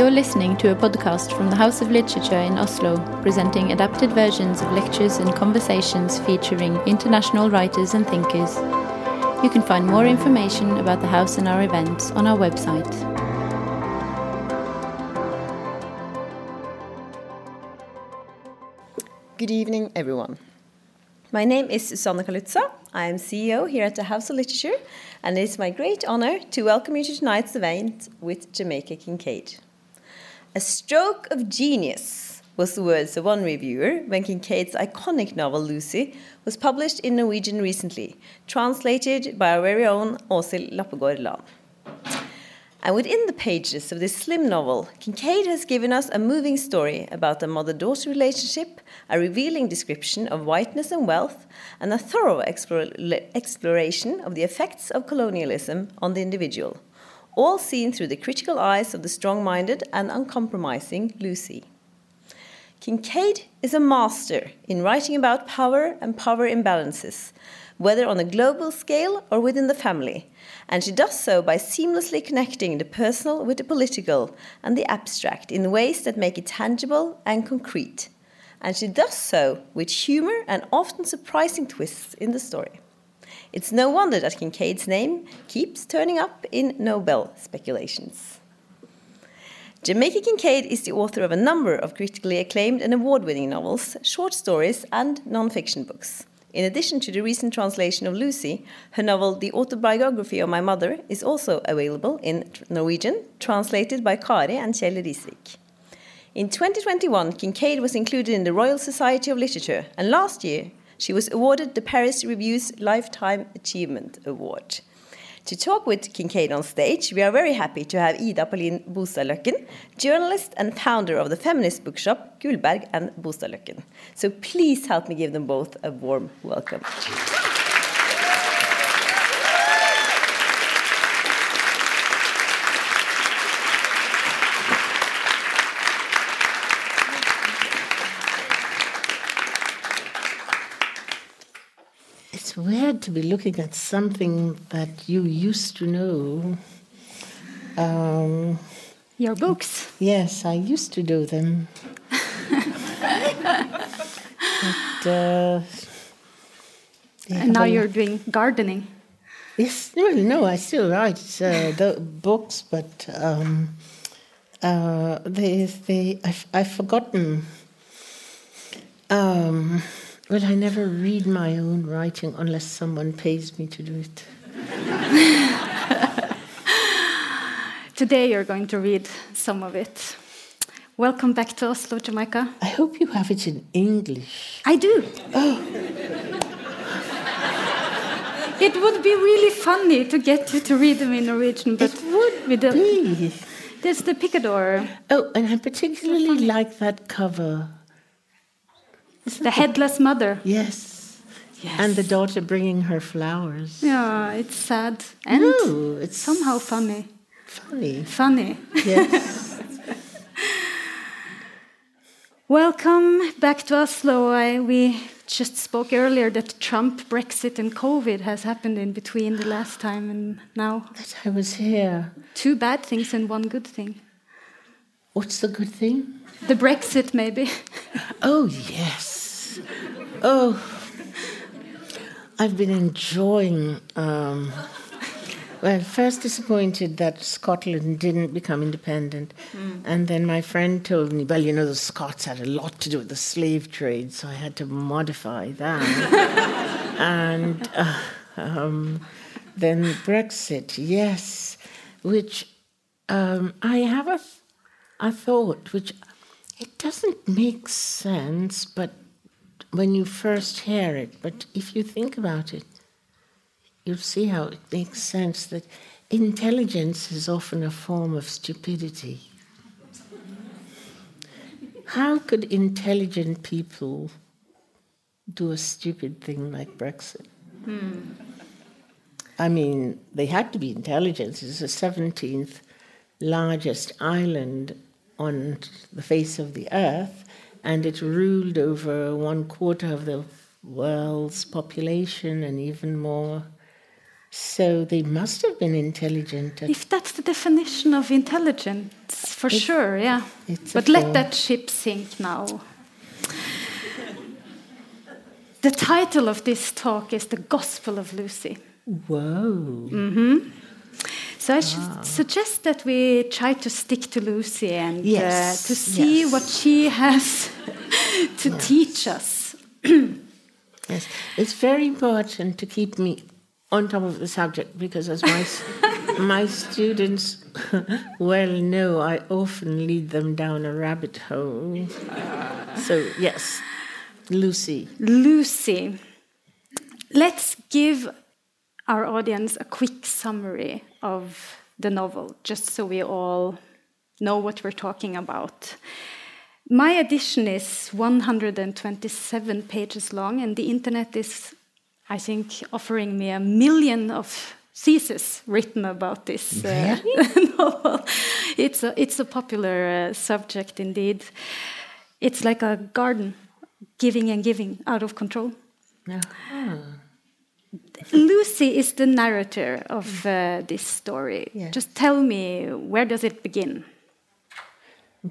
You're listening to a podcast from the House of Literature in Oslo, presenting adapted versions of lectures and conversations featuring international writers and thinkers. You can find more information about the house and our events on our website. Good evening, everyone. My name is Susanne Kaluza. I am CEO here at the House of Literature, and it is my great honor to welcome you to tonight's event with Jamaica Kincaid. A stroke of genius was the words of one reviewer when Kincaid's iconic novel Lucy was published in Norwegian recently, translated by our very own Åshild Lappegård Lahn. And within the pages of this slim novel, Kincaid has given us a moving story about a mother daughter relationship, a revealing description of whiteness and wealth, and a thorough exploration of the effects of colonialism on the individual all seen through the critical eyes of the strong minded and uncompromising Lucy. Kincaid is a master in writing about power and power imbalances, whether on a global scale or within the family, and she does so by seamlessly connecting the personal with the political and the abstract in ways that make it tangible and concrete. And she does so with humor and often surprising twists in the story. It's no wonder that Kincaid's name keeps turning up in Nobel speculations. Jamaica Kincaid is the author of a number of critically acclaimed and award winning novels, short stories, and non fiction books. In addition to the recent translation of Lucy, her novel The Autobiography of My Mother is also available in Norwegian, translated by Kari and Kjell Risvik. In 2021, Kincaid was included in the Royal Society of Literature, and last year she was awarded the Paris Review's Lifetime Achievement Award. To talk with Kincaid on stage, we are very happy to have Ida Pallin Bostadløkken, journalist and founder of the feminist bookshop Gullberg and Bostadløkken. So please help me give them both a warm welcome. To be looking at something that you used to know. Um, Your books? Yes, I used to do them. but, uh, and now you're doing gardening. Yes, well, no, I still write uh, the books, but um, uh, they, they, I've, I've forgotten. Um, but I never read my own writing unless someone pays me to do it. Today you're going to read some of it. Welcome back to Oslo, Jamaica. I hope you have it in English. I do. Oh. it would be really funny to get you to read them in Norwegian, but it would be. There's the picador. Oh, and I particularly like that cover the headless mother. Yes. yes. And the daughter bringing her flowers. Yeah, it's sad. And no, it's somehow funny. Funny. Funny. Yes. Welcome back to Oslo. I, we just spoke earlier that Trump, Brexit, and COVID has happened in between the last time and now. That I was here. Two bad things and one good thing. What's the good thing? The Brexit, maybe. oh, yes. Oh, I've been enjoying. Um, well, first disappointed that Scotland didn't become independent. Mm. And then my friend told me, well, you know, the Scots had a lot to do with the slave trade, so I had to modify that. and uh, um, then Brexit, yes, which um, I have a, a thought, which it doesn't make sense, but when you first hear it, but if you think about it, you'll see how it makes sense that intelligence is often a form of stupidity. How could intelligent people do a stupid thing like Brexit? Hmm. I mean, they had to be intelligent. It's the 17th largest island on the face of the earth, and it ruled over one quarter of the world's population and even more. So they must have been intelligent. If that's the definition of intelligence, for it's, sure, yeah. But let that ship sink now. the title of this talk is The Gospel of Lucy. Whoa. Mm -hmm. So I should ah. suggest that we try to stick to Lucy and uh, yes. uh, to see yes. what she has to yes. teach us. yes, it's very important to keep me on top of the subject because, as my my students well know, I often lead them down a rabbit hole. So yes, Lucy. Lucy. Let's give our audience a quick summary of the novel, just so we all know what we're talking about. My edition is 127 pages long, and the internet is I think, offering me a million of theses written about this uh, novel. It's a, it's a popular uh, subject indeed. It's like a garden, giving and giving out of control. Uh-huh. Lucy is the narrator of uh, this story. Yes. Just tell me, where does it begin?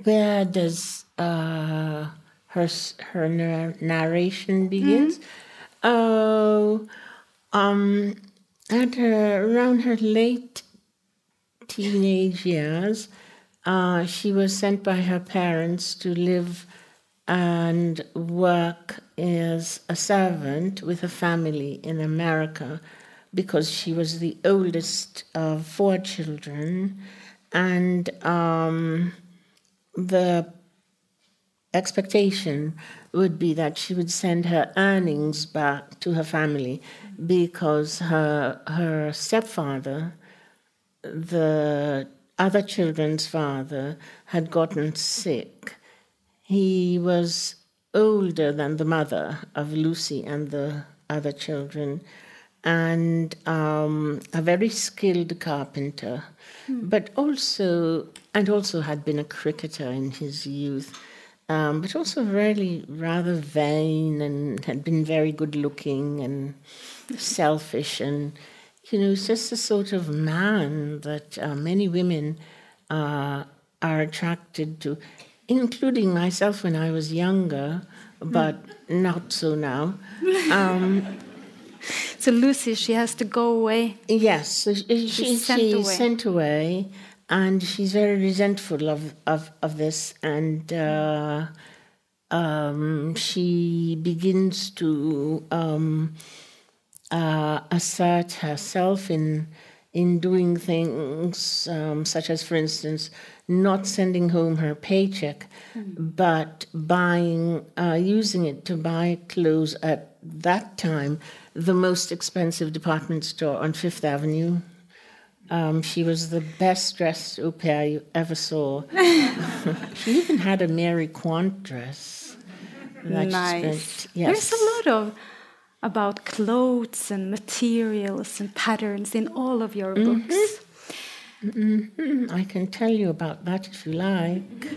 Where does uh, her her narration begins? Mm -hmm. Oh, um, at her, around her late teenage years, uh, she was sent by her parents to live and work as a servant with a family in America because she was the oldest of four children. And um, the expectation would be that she would send her earnings back to her family because her her stepfather, the other children's father, had gotten sick. He was older than the mother of Lucy and the other children, and um, a very skilled carpenter, hmm. but also and also had been a cricketer in his youth um, but also really rather vain and had been very good looking and selfish and you know just the sort of man that uh, many women uh, are attracted to including myself when i was younger but not so now um, so lucy she has to go away yes so she, she's sent, away. sent away and she's very resentful of of, of this, and uh, um, she begins to um, uh, assert herself in in doing things um, such as, for instance, not sending home her paycheck, mm. but buying, uh, using it to buy clothes at that time, the most expensive department store on Fifth Avenue. Um, she was the best dressed au pair you ever saw. she even had a Mary Quant dress. nice. Yes. There's a lot of about clothes and materials and patterns in all of your mm-hmm. books. Mm-hmm. I can tell you about that if you like.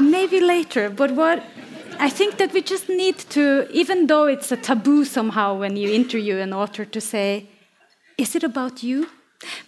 Maybe later, but what I think that we just need to, even though it's a taboo somehow when you interview an author, to say, is it about you?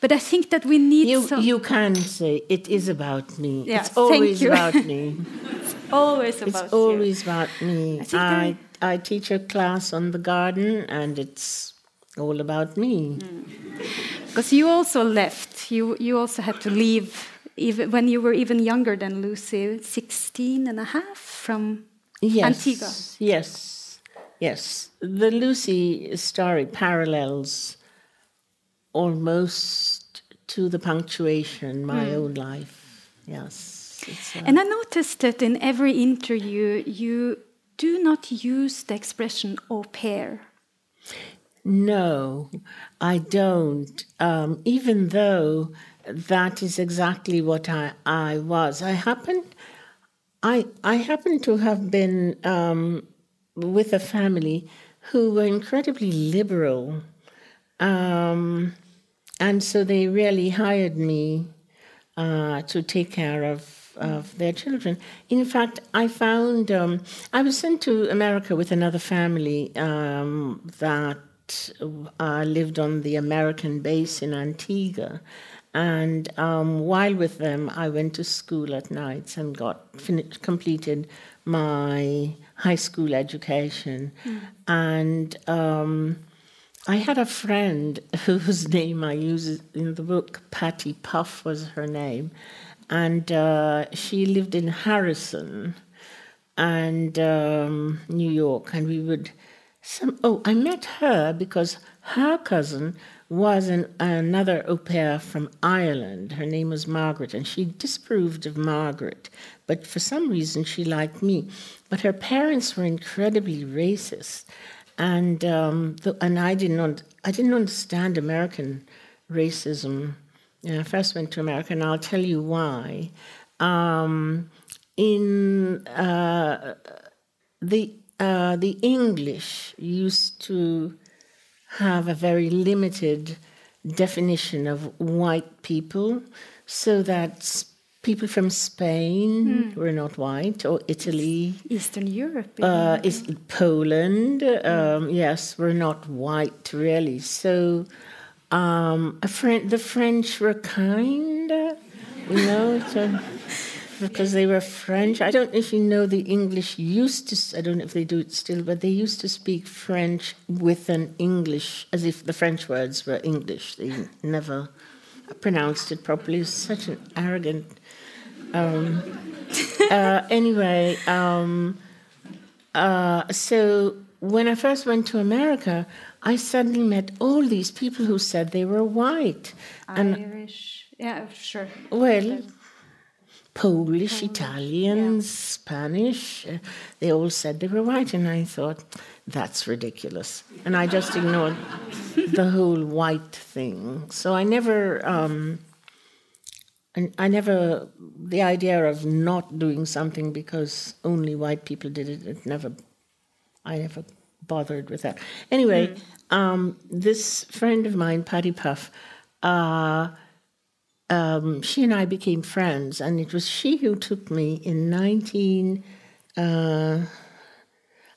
But I think that we need you. Some... You can say it is about me. Yeah, it's always about me. it's always about It's always you. about me. I, I, I teach a class on the garden, and it's all about me. Mm. Because you also left. You you also had to leave even when you were even younger than Lucy, 16 and a half from yes, Antigua. Yes, yes. The Lucy story parallels almost to the punctuation my mm. own life. Yes. Uh, and I noticed that in every interview you do not use the expression au pair. No, I don't. Um, even though that is exactly what I, I was. I happened I I happen to have been um, with a family who were incredibly liberal. Um, and so they really hired me uh, to take care of, of their children. In fact, I found um, I was sent to America with another family um, that uh, lived on the American base in Antigua. And um, while with them, I went to school at nights and got finished, completed my high school education. Mm. And um, I had a friend whose name I use in the book, Patty Puff was her name, and uh, she lived in Harrison and um, New York, and we would. Some, oh, I met her because her cousin was an, another au pair from Ireland. Her name was Margaret, and she disapproved of Margaret, but for some reason she liked me. But her parents were incredibly racist, and um, the, and I didn't I didn't understand American racism. When I first went to America, and I'll tell you why. Um, in uh, the uh, the English used to have a very limited definition of white people, so that people from Spain mm. were not white, or Italy, Eastern Europe, uh, is Poland, um, yes, were not white really. So um, the French were kind, you know. So, because they were French. I don't know if you know the English used to, I don't know if they do it still, but they used to speak French with an English, as if the French words were English. They never pronounced it properly. It's such an arrogant. Um, uh, anyway, um, uh, so when I first went to America, I suddenly met all these people who said they were white. Irish, and, yeah, sure. Well, Polish, Italians, yeah. Spanish. Uh, they all said they were white, and I thought, that's ridiculous. And I just ignored the whole white thing. So I never, um, I never, the idea of not doing something because only white people did it, it never, I never bothered with that. Anyway, mm. um, this friend of mine, Patty Puff, uh, um, she and I became friends, and it was she who took me in 19. Uh,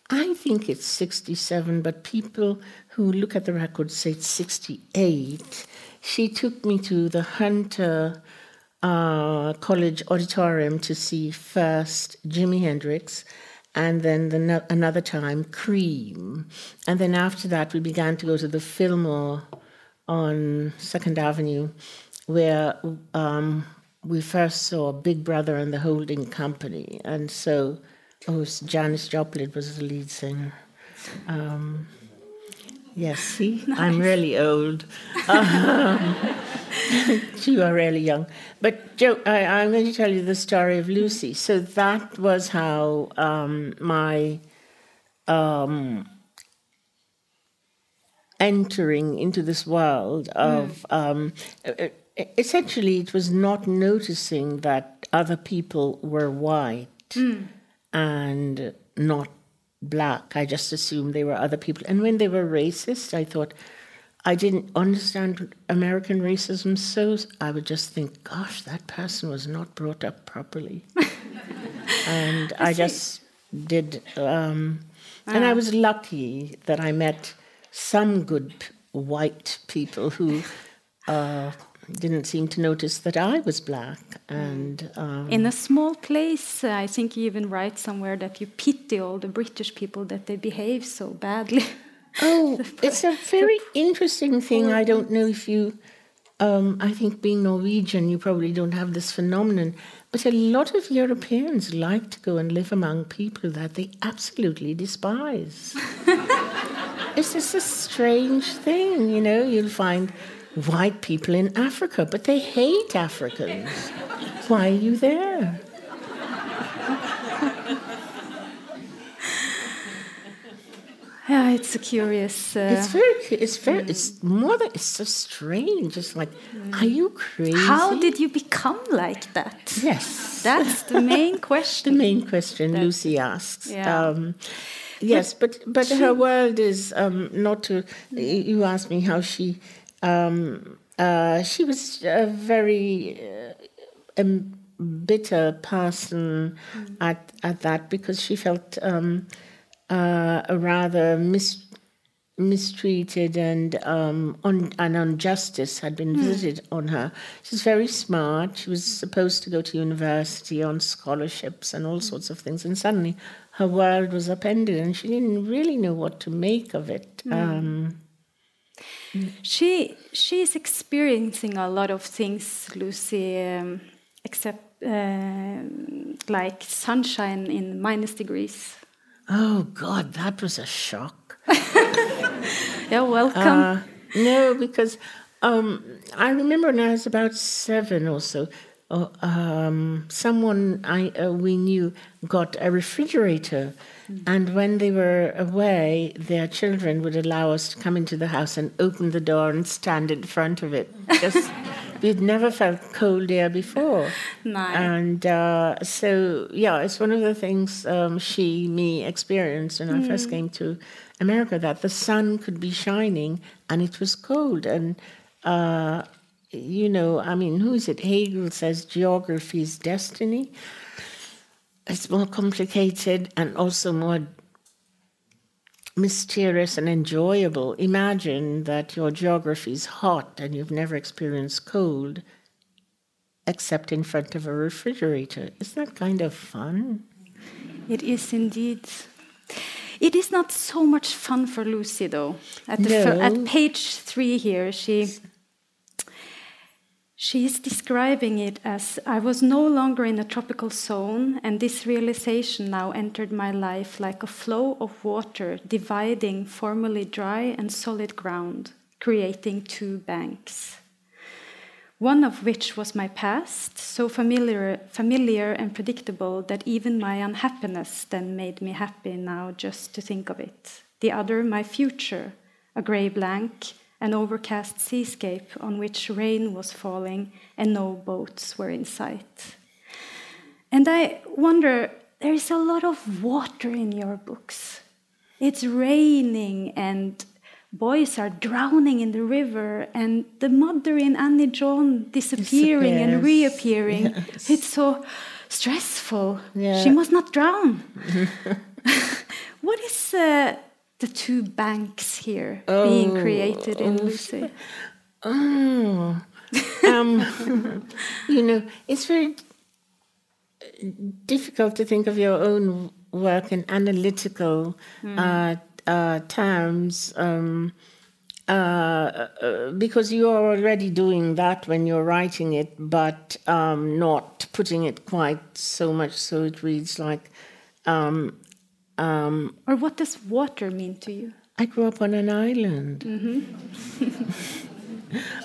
I think it's 67, but people who look at the record say it's 68. She took me to the Hunter uh, College Auditorium to see first Jimi Hendrix and then the no- another time Cream. And then after that, we began to go to the Fillmore on Second Avenue where um, we first saw Big Brother and the Holding Company, and so oh, Janis Joplin was the lead singer. Um, yes, see, nice. I'm really old. Um, you are really young. But Joe, I, am going to tell you the story of Lucy. So that was how um, my um, entering into this world of mm. Essentially it was not noticing that other people were white mm. and not black. I just assumed they were other people. And when they were racist, I thought I didn't understand American racism, so I would just think, gosh, that person was not brought up properly. and I, I just did. Um, And I ah. was lucky that I met some good white people who. Uh, didn't seem to notice that I was black. And um, in a small place, uh, I think you even write somewhere that you pity all the British people that they behave so badly. Oh, it's a very interesting thing. I don't know if you. Um, I think being Norwegian, you probably don't have this phenomenon, but a lot of Europeans like to go and live among people that they absolutely despise. it's just a strange thing, you know. You'll find white people in Africa, but they hate Africans. Why are you there? Yeah, it's a curious. Uh, it's very. It's very. It's more than. It's so strange. It's like, are you crazy? How did you become like that? Yes, that's the main question. the main question that, Lucy asks. Yeah. Um, yes, but but her world is um, not to. You asked me how she um, uh, she was a very uh, bitter person mm. at, at that because she felt um, uh, a rather mis- mistreated and um, un- and injustice had been visited on her. She was very smart. She was supposed to go to university on scholarships and all sorts of things, and suddenly her world was upended, and she didn't really know what to make of it. Um, She she's experiencing a lot of things, Lucy, um, except uh, like sunshine in minus degrees. oh God, that was a shock. Yeah, welcome. Uh, no, because um, I remember when I was about seven or so, uh, um, someone I uh, we knew got a refrigerator, and when they were away, their children would allow us to come into the house and open the door and stand in front of it. Just we'd never felt cold air before, No. and uh, so yeah, it's one of the things um, she me experienced when I first came to America that the sun could be shining and it was cold and. Uh, you know, I mean, who is it? Hegel says geography is destiny. It's more complicated and also more mysterious and enjoyable. Imagine that your geography is hot and you've never experienced cold except in front of a refrigerator. Isn't that kind of fun? It is indeed. It is not so much fun for Lucy, though. At, No. at page three here, she she is describing it as I was no longer in a tropical zone, and this realization now entered my life like a flow of water dividing formerly dry and solid ground, creating two banks one of which was my past, so familiar, familiar and predictable that even my unhappiness then made me happy now just to think of it. The other, my future, a grey blank, an overcast seascape on which rain was falling and no boats were in sight. And I wonder, there is a lot of water in your books. It's raining and boys are drowning in the river and the mother in Annie John disappearing and reappearing. It's so stressful. Yeah. She must not drown. what is uh, the two banks here being created in Lucy? Oh, um, you know, it's very difficult to think of your own work in analytical uh, uh, terms um, uh, uh, because you are already doing that when you're writing it, but um, not putting it quite so much so it reads like. Um, um, Or what does water mean to you? I grew up on an island.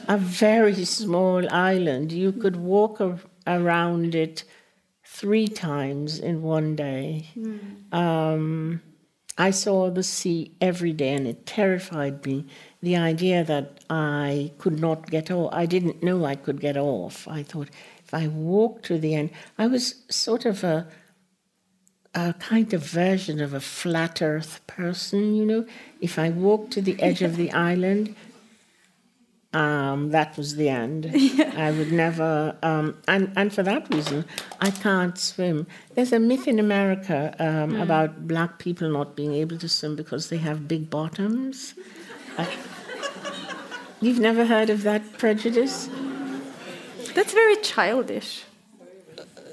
a very small island. You could walk ar- around it three times in one day. Um, I saw the sea every day and it terrified me. The idea that I could not get off, I didn't know I could get off. I thought if I walked to the end, I was sort of a a kind of version of a flat earth person, you know. If I walked to the edge of the island, um, that was the end. I would never, um, and, and for that reason, I can't swim. There's a myth in America um, about black people not being able to swim because they have big bottoms. Uh, you've never heard of that prejudice? That's very childish.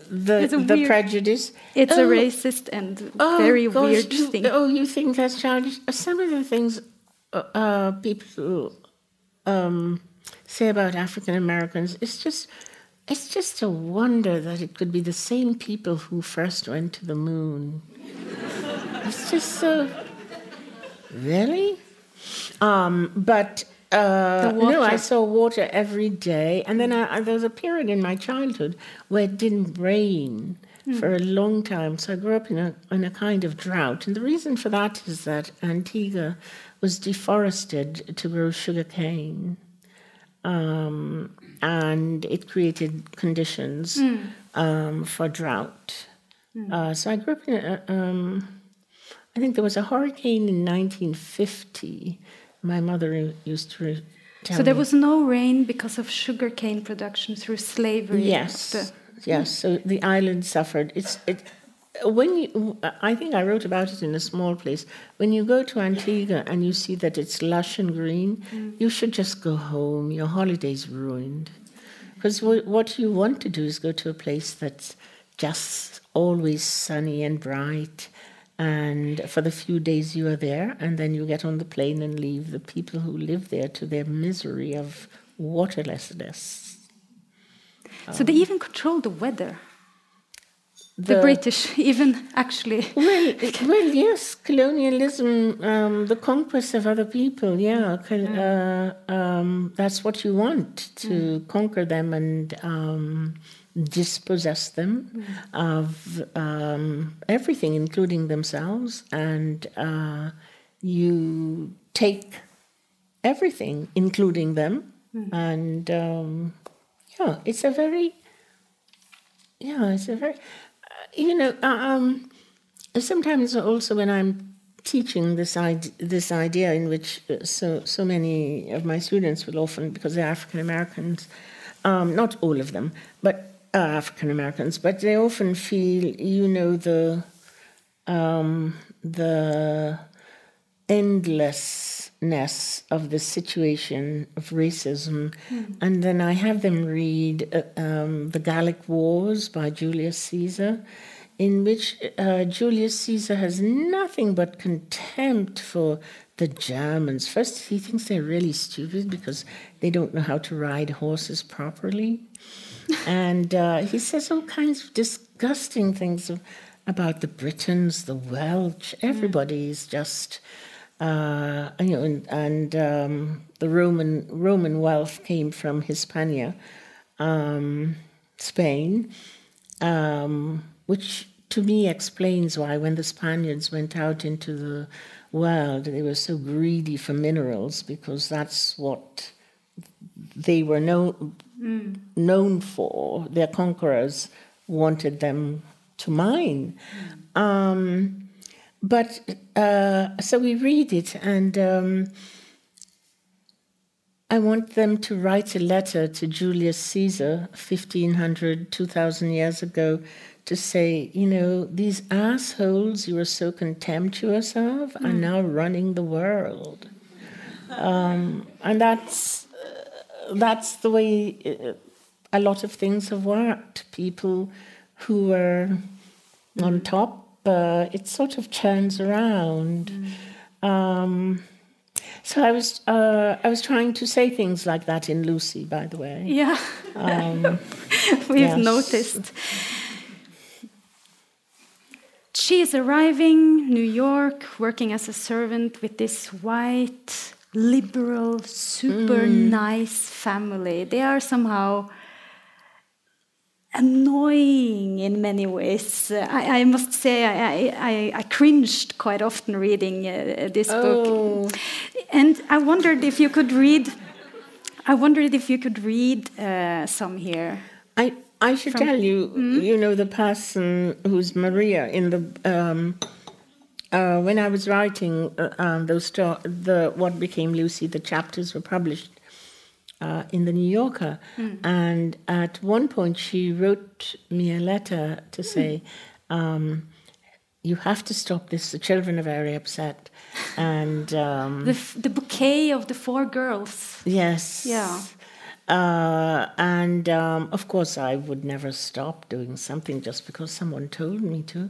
The, the weird- prejudice? It's a Oh, racist and Oh, very gosh, weird you, thing. Oh, you think that's childish? Some of the things uh, uh, people um, say about African Americans, it's just, it's just a wonder that it could be the same people who first went to the moon. it's just so, really? Um, but uh, no, I saw water every day, and then I, I- there was a period in my childhood where it didn't rain for a long time. So I grew up in a in a kind of drought, and the reason for that is that Antigua was deforested to grow sugar cane, um, and it created conditions um, for drought. Uh, so I grew up in a. Um, I think there was a hurricane in 1950. My mother used to re- tell So there me. was no rain because of sugarcane production through slavery. Yes, The- yes. So the island suffered. It's it. when you, I think I wrote about it in a small place. When you go to Antigua and you see that it's lush and green, mm. you should just go home. Your holiday's ruined. Because what you want to do is go to a place that's just always sunny and bright. And for the few days you are there, and then you get on the plane and leave the people who live there to their misery of waterlessness. So they even control the weather the, the, British, even actually. Well, well, yes, colonialism, um, the conquest of other people. Yeah, uh, um, that's what you want to mm. conquer them and um, dispossess them mm. of um, everything, including themselves, and uh, you take everything, including them, mm. and um, yeah, it's a very yeah, it's a very you know, uh, um, sometimes also when I'm teaching this idea, this idea in which uh, so so many of my students will often, because they're African Americans, um, not all of them, but uh, African Americans, but they often feel, you know, the um, the endlessness of the situation of racism, mm. and then I have them read uh, um, the Gallic Wars by Julius Caesar in which uh, Julius Caesar has nothing but contempt for the Germans. First, he thinks they're really stupid because they don't know how to ride horses properly. And uh, he says all kinds of disgusting things about the Britons, the Welsh. Everybody is just. Uh, you know, and, and um, the Roman Roman wealth came from Hispania, um, Spain, um, which to me explains why when the Spaniards went out into the world, they were so greedy for minerals because that's what they were known mm. known for. Their conquerors wanted them to mine. Mm. Um, but uh, so we read it, and um, I want them to write a letter to Julius Caesar, 1500, 2000 years ago, to say, you know, these assholes you were so contemptuous of are mm. now running the world. Um, and that's, that's the way uh, a lot of things have worked. People who were on top, uh, it sort of turns around. Mm. Um, so I was uh, I was trying to say things like that in Lucy, by the way. Yeah, um, we've yes. noticed. She is arriving New York, working as a servant with this white, liberal, super mm. nice family. They are somehow annoying in many ways. I, I, must say, I, I, I, cringed quite often reading uh, this oh. book, and I wondered if you could read. I wondered if you could read uh, some here. I I should From, tell you, mm-hmm. you know, the person who's Maria in the. Um, uh, when I was writing uh, um, those sto- the what became Lucy, the chapters were published uh, in the New Yorker, mm. and at one point she wrote me a letter to mm. say, um, "You have to stop this. The children are very upset." And um, the f- the bouquet of the four girls. Yes. Yeah. Uh, and um, of course, I would never stop doing something just because someone told me to.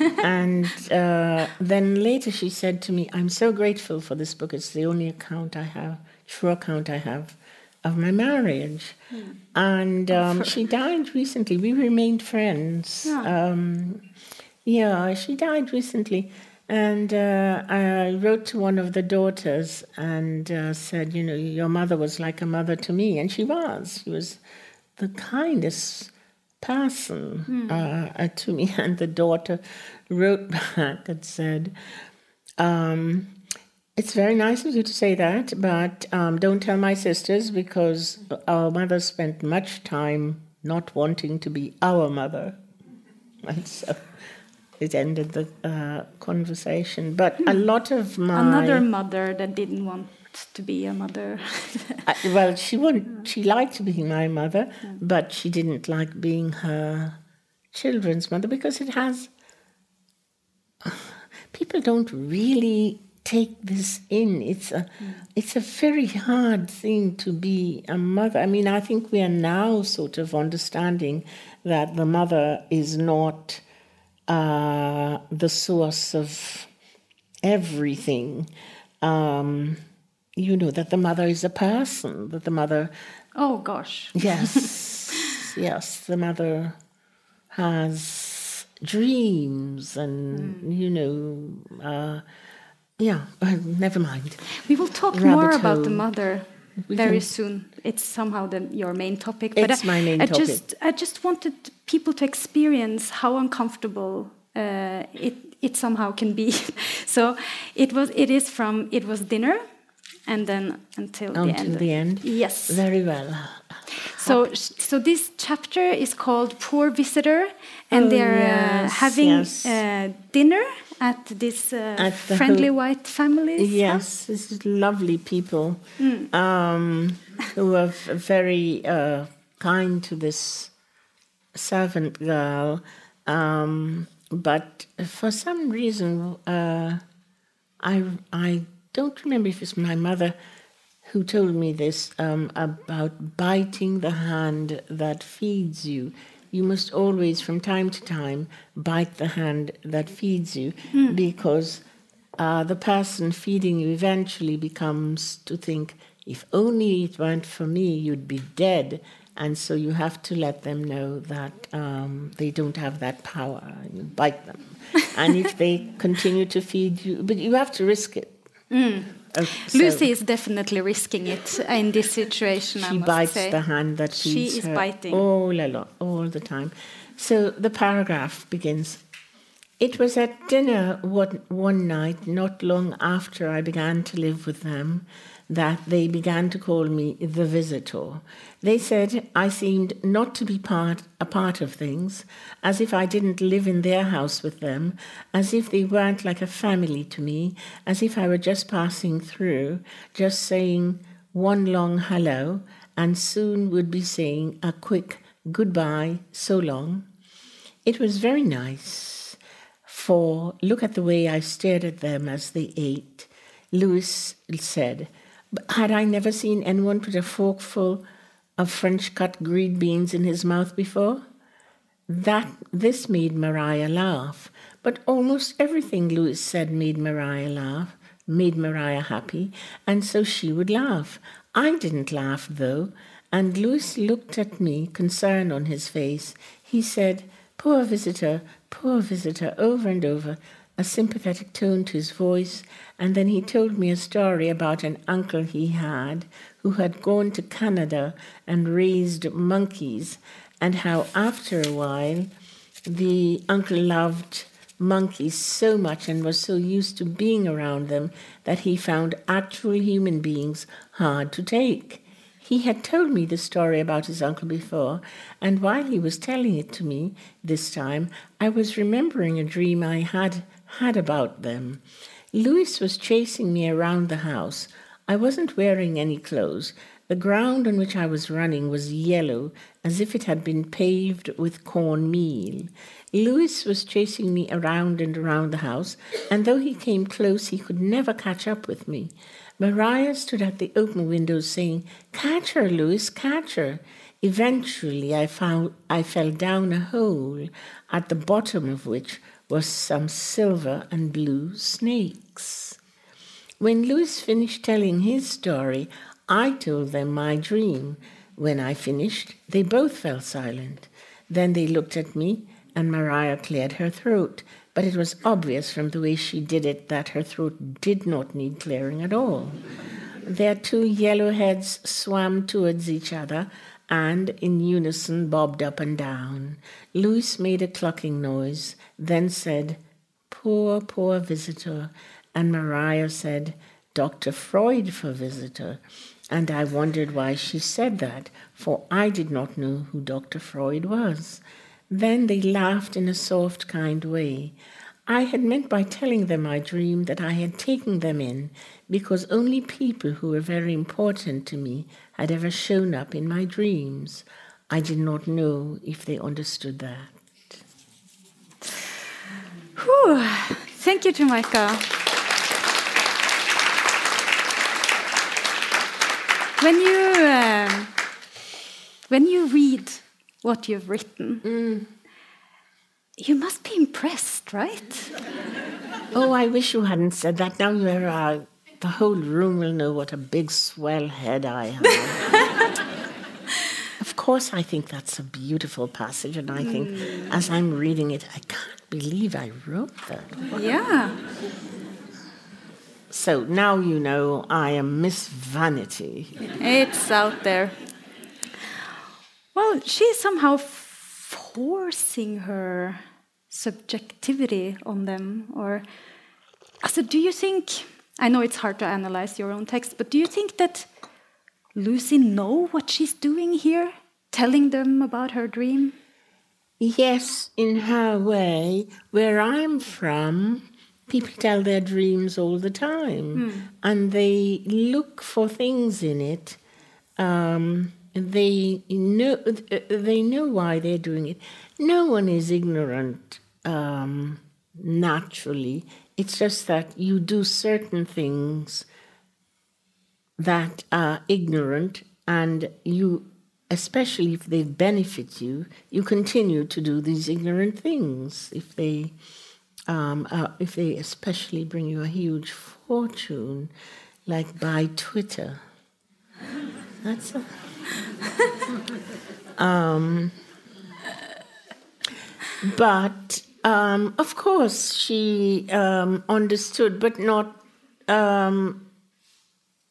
and uh, then later she said to me, I'm so grateful for this book. It's the only account I have, true account I have of my marriage. Mm. And um, she died recently. We remained friends. Yeah. Um, yeah, she died recently. And uh, I wrote to one of the daughters and uh, said, You know, your mother was like a mother to me. And she was. She was the kindest person mm. uh, to me. And the daughter wrote back and said, um, It's very nice of you to say that, but um, don't tell my sisters because our mother spent much time not wanting to be our mother. And so it ended the uh, conversation. But a hmm. lot of my another mother that didn't want to be a mother. uh, well, she would. She liked being my mother, yeah. but she didn't like being her children's mother because it has people don't really take this in. It's a, mm. it's a very hard thing to be a mother. I mean, I think we are now sort of understanding that the mother is not uh, the source of everything. Um, you know that the mother is a person. That the mother. Oh gosh. Yes, yes. The mother has dreams, and mm. you know. Uh, yeah, uh, never mind. We will talk Rabbit more about the mother we very soon. It's somehow the, your main topic. But it's I, my main I topic. Just, I just wanted people to experience how uncomfortable uh, it, it somehow can be. so it was. It is from. It was dinner, and then until, until the end. Until the end. Yes. Very well. So, so this chapter is called "Poor Visitor," and oh, they're uh, yes, uh, having yes. Uh, dinner at this uh, at friendly white families. Yes, this is lovely people mm. um, who are very uh, kind to this servant girl. Um, but for some reason, uh, I I don't remember if it's my mother who told me this um, about biting the hand that feeds you you must always, from time to time, bite the hand that feeds you mm. because uh, the person feeding you eventually becomes to think, if only it weren't for me, you'd be dead. And so you have to let them know that um, they don't have that power. You bite them. and if they continue to feed you, but you have to risk it. Mm. Uh, so Lucy is definitely risking it in this situation. She bites say. the hand that feeds She is her biting. all along, all the time. So the paragraph begins. It was at dinner one, one night, not long after I began to live with them, that they began to call me the visitor. They said I seemed not to be part a part of things, as if I didn't live in their house with them, as if they weren't like a family to me, as if I were just passing through, just saying one long hello, and soon would be saying a quick goodbye, so long. It was very nice, for look at the way I stared at them as they ate. Lewis said, had I never seen anyone put a forkful of French cut green beans in his mouth before? That this made Maria laugh, but almost everything Lewis said made Maria laugh, made Maria happy, and so she would laugh. I didn't laugh though, and Lewis looked at me, concern on his face. He said, Poor visitor, poor visitor, over and over a sympathetic tone to his voice, and then he told me a story about an uncle he had who had gone to Canada and raised monkeys, and how after a while the uncle loved monkeys so much and was so used to being around them that he found actual human beings hard to take. He had told me the story about his uncle before, and while he was telling it to me this time, I was remembering a dream I had had about them. Lewis was chasing me around the house. I wasn't wearing any clothes. The ground on which I was running was yellow, as if it had been paved with cornmeal. Lewis was chasing me around and around the house, and though he came close, he could never catch up with me. Maria stood at the open window saying, Catch her, Lewis, catch her. Eventually, I, found, I fell down a hole, at the bottom of which was some silver and blue snakes. When Lewis finished telling his story, I told them my dream. When I finished, they both fell silent. Then they looked at me, and Maria cleared her throat, but it was obvious from the way she did it that her throat did not need clearing at all. Their two yellow heads swam towards each other and in unison bobbed up and down. Lewis made a clucking noise, then said, Poor, poor visitor. And Maria said, Dr. Freud for visitor. And I wondered why she said that, for I did not know who Dr. Freud was. Then they laughed in a soft, kind way. I had meant by telling them my dream that I had taken them in because only people who were very important to me had ever shown up in my dreams. I did not know if they understood that. Whew. Thank you, Jamaica. When you um, when you read what you've written, Mm. you must be impressed, right? Oh, I wish you hadn't said that. Now you're, uh, the whole room will know what a big swell head I have. of course, I think that's a beautiful passage, and I think mm. as I'm reading it, I can't believe I wrote that. Yeah. So now you know I am Miss Vanity. It's out there. Well, she's somehow forcing her subjectivity on them. Or, so do you think? I know it's hard to analyze your own text, but do you think that Lucy know what she's doing here, telling them about her dream? Yes, in her way. Where I'm from, people tell their dreams all the time, and they look for things in it. Um, they know they know why they're doing it. No one is ignorant um, naturally. It's just that you do certain things that are ignorant, and you, especially if they benefit you, you continue to do these ignorant things. If they, um, uh, if they especially bring you a huge fortune, like buy Twitter. That's a, um, but um, of course she um, understood, but not, um,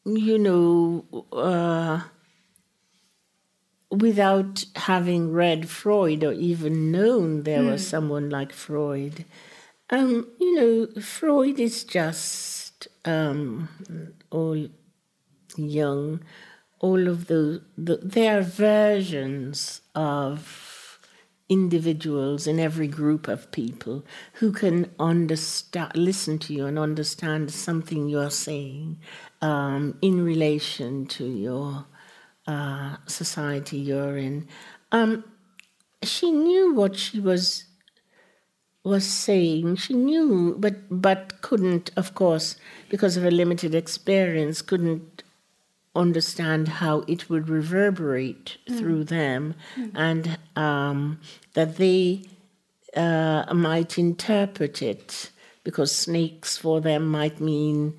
you know, uh, without having read Freud or even known there was someone like Freud. Um, you know, Freud is just um, all young, all of the, the there are versions of individuals in every group of people who can understand, listen to you and understand something you're saying um, in relation to your uh, society you're in. Um, she knew what she was was saying. She knew, but but couldn't, of course, because of her limited experience, couldn't understand how it would reverberate through them, and um, that they uh, might interpret it because snakes for them might mean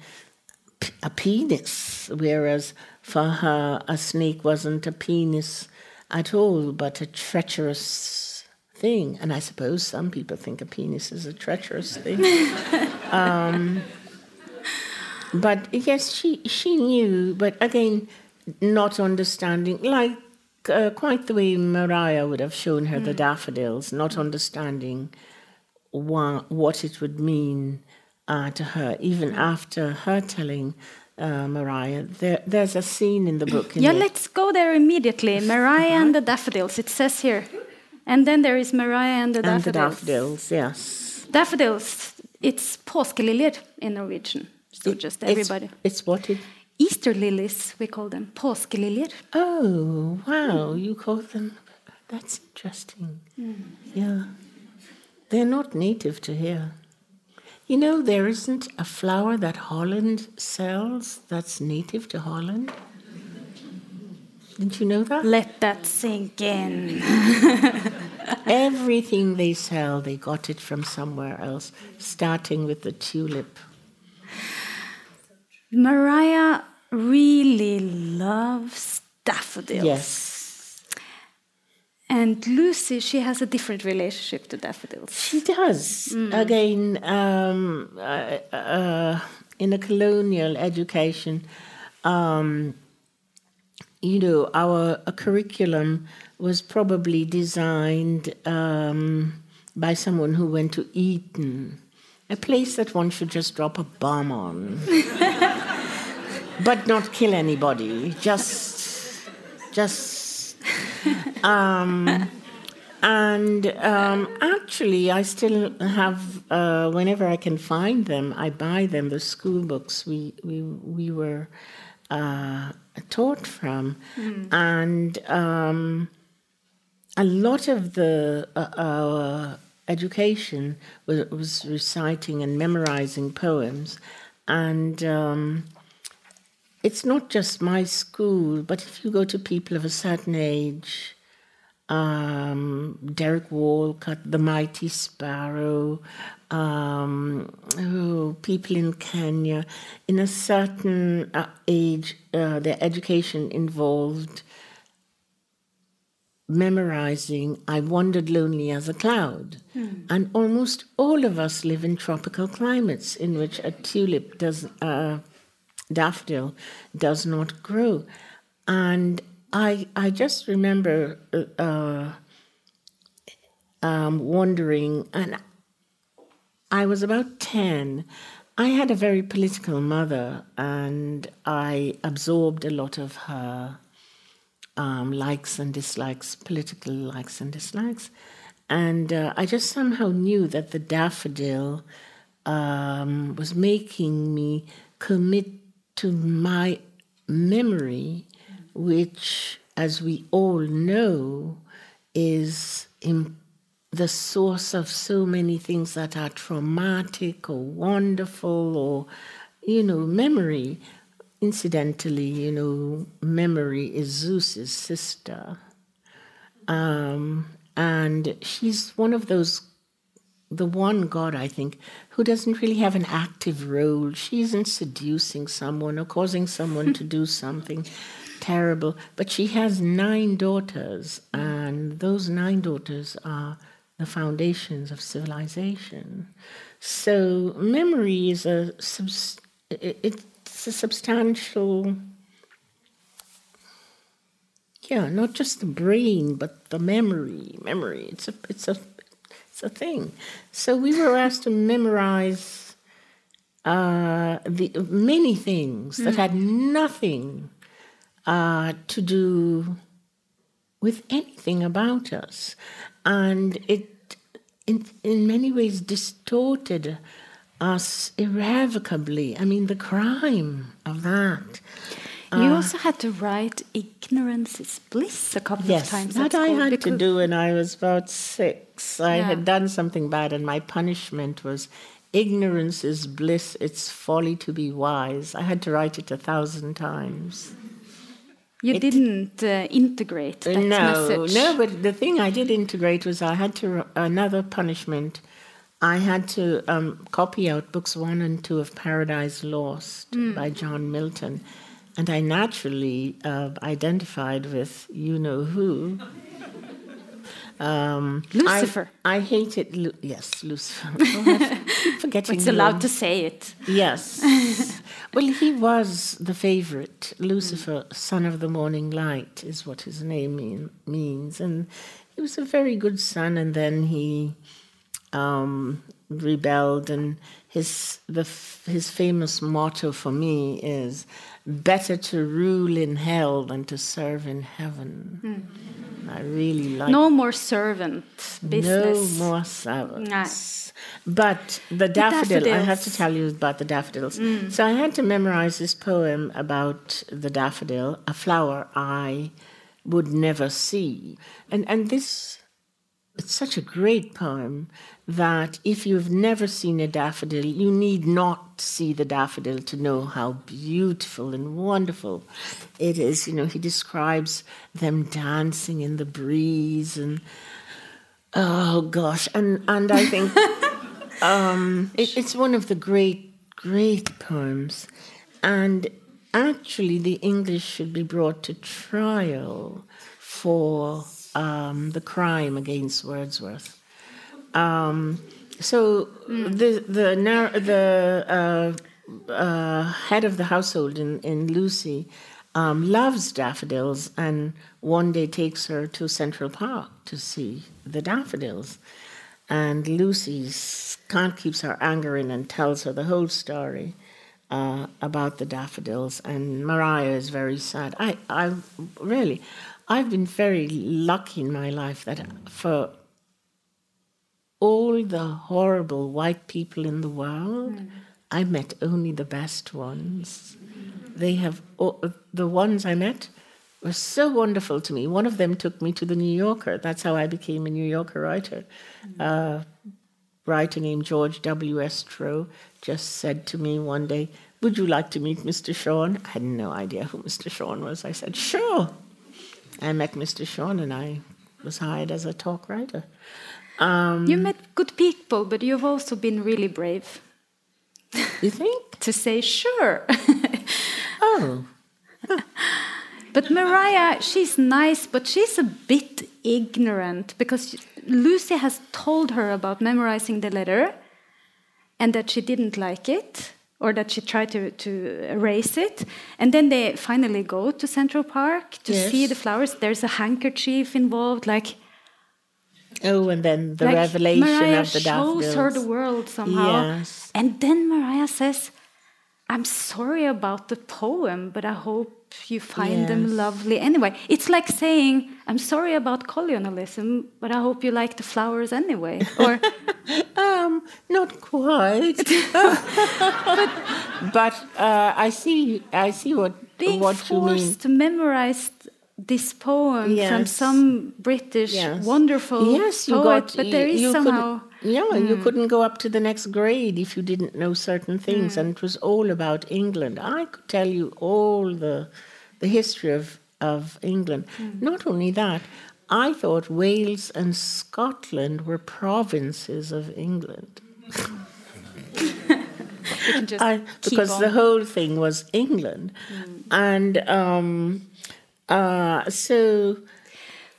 p- a penis, whereas for her a snake wasn't a penis at all, but a treacherous thing. And I suppose some people think a penis is a treacherous thing. um, but yes, she she knew, but again, not understanding, like uh, quite the way Mariah would have shown her the daffodils, not understanding wha- what it would mean uh, to her, even after her telling uh, Mariah. There, there's a scene in the book. In Yeah, let's go there immediately. Mariah and the daffodils, it says here. And then there is Mariah and the daffodils. and the daffodils. daffodils, yes. Daffodils, it's påskeliljer in Norwegian. So just everybody. It's, what it. Easter lilies, we call them. Påskeliljer. Oh, wow, you call them. That's interesting. Mm. Yeah. They're not native to here. You know, there isn't a flower that Holland sells that's native to Holland. Didn't you know that? Let that sink in. Everything they sell, they got it from somewhere else, starting with the tulip. Mariah really loves daffodils. Yes, And Lucy, she has a different relationship to daffodils. she does. Again, um, uh, uh, in a colonial education, um, you know, our uh, curriculum was probably designed um, by someone who went to Eton, a place that one should just drop a bomb on, but not kill anybody. Just, just. Um, and um, actually, I still have. Uh, whenever I can find them, I buy them. The school books we we we were uh, taught from, and um, a lot of the uh, our education was, was reciting and memorizing poems. And um, it's not just my school, but if you go to people of a certain age, um, Derek Walcott, The Mighty Sparrow, um, oh, people in Kenya, in a certain uh, age, uh, their education involved memorizing I Wandered Lonely as a Cloud. Hmm. And almost all of us live in tropical climates in which a tulip does, uh, daffodil does not grow. And I, I just remember uh, um, wondering, and I was about 10. I had a very political mother, and I absorbed a lot of her um, likes and dislikes, political likes and dislikes. And uh, I just somehow knew that the daffodil um, was making me commit to my memory, which, as we all know, is the source of so many things that are traumatic or wonderful or, you know, memory Incidentally, you know, memory is Zeus's sister. Um, and she's one of those, the one god, I think, who doesn't really have an active role. She isn't seducing someone or causing someone to do something terrible. But she has nine daughters, and those nine daughters are the foundations of civilization. So memory is a it, it's a substantial yeah not just the brain but the memory memory it's a it's a a thing so we were asked to memorize uh, the many things mm. that had nothing uh, to do with anything about us and it in, in many ways distorted us irrevocably. I mean, the crime of that. You uh, also had to write "Ignorance is bliss" a couple yes, of times. Yes, that I had to do when I was about six. I yeah. had done something bad, and my punishment was "Ignorance is bliss; it's folly to be wise." I had to write it a thousand times. You it, didn't uh, integrate that no, message. No, but the thing I did integrate was I had to another punishment I had to um, copy out books one and two of Paradise Lost mm. by John Milton, and I naturally uh, identified with you know who. Um, Lucifer. I, I hated, Lu- yes, Lucifer. Forgetting. it's allowed to say it. Yes. well, he was the favorite. Lucifer, son of the morning light, is what his name mean, means, and he was a very good son. And then he um, rebelled, and his the his famous motto for me is "Better to rule in hell than to serve in heaven." Mm. I really like no more servant business. No more servants. But the daffodil, I have to tell you about the daffodils. Mm. So I had to memorize this poem about the daffodil, a flower I would never see. And and this it's such a great poem that if you've never seen a daffodil, you need not see the daffodil to know how beautiful and wonderful it is. You know, he describes them dancing in the breeze and oh gosh, and and I think um, it, it's one of the great great poems, and actually the English should be brought to trial for um, the crime against Wordsworth. Um, so mm. the the the uh, uh, head of the household in, in Lucy um, loves daffodils, and one day takes her to Central Park to see the daffodils. And Lucy can't keep her anger in and tells her the whole story uh, about the daffodils. And Mariah is very sad. I, I really, I've been very lucky in my life that for all the horrible white people in the world, mm. I met only the best ones. They have the ones I met were so wonderful to me. One of them took me to the New Yorker. That's how I became a New Yorker writer. Uh, writer named George W. S. Trow just said to me one day, Would you like to meet Mr. Shawn? I had no idea who Mr. Shawn was. I said, Sure. I met Mr. Shawn and I was hired as a talk writer. Um, you met good people, but you've also been really brave. You think? to say sure. oh. but Mariah, she's nice, but she's a bit ignorant because Lucy has told her about memorizing the letter and that she didn't like it or that she tried to, to erase it. And then they finally go to Central Park to yes. see the flowers. There's a handkerchief involved, like. Oh, and then the like revelation Mariah of the daffodils. shows her the world somehow. Yes. And then Mariah says, I'm sorry about the poem, but I hope you find yes. them lovely anyway. It's like saying, I'm sorry about colonialism, but I hope you like the flowers anyway. Or um, not quite. but, but uh, I see I see what being what you mean. forced to memorize this poem yes. from some British yes. wonderful yes, you poet, got, but there is somehow yeah, mm. you couldn't go up to the next grade if you didn't know certain things, mm. and it was all about England. I could tell you all the the history of of England. Mm. Not only that, I thought Wales and Scotland were provinces of England. I, because the whole thing was England, mm. and um, uh, so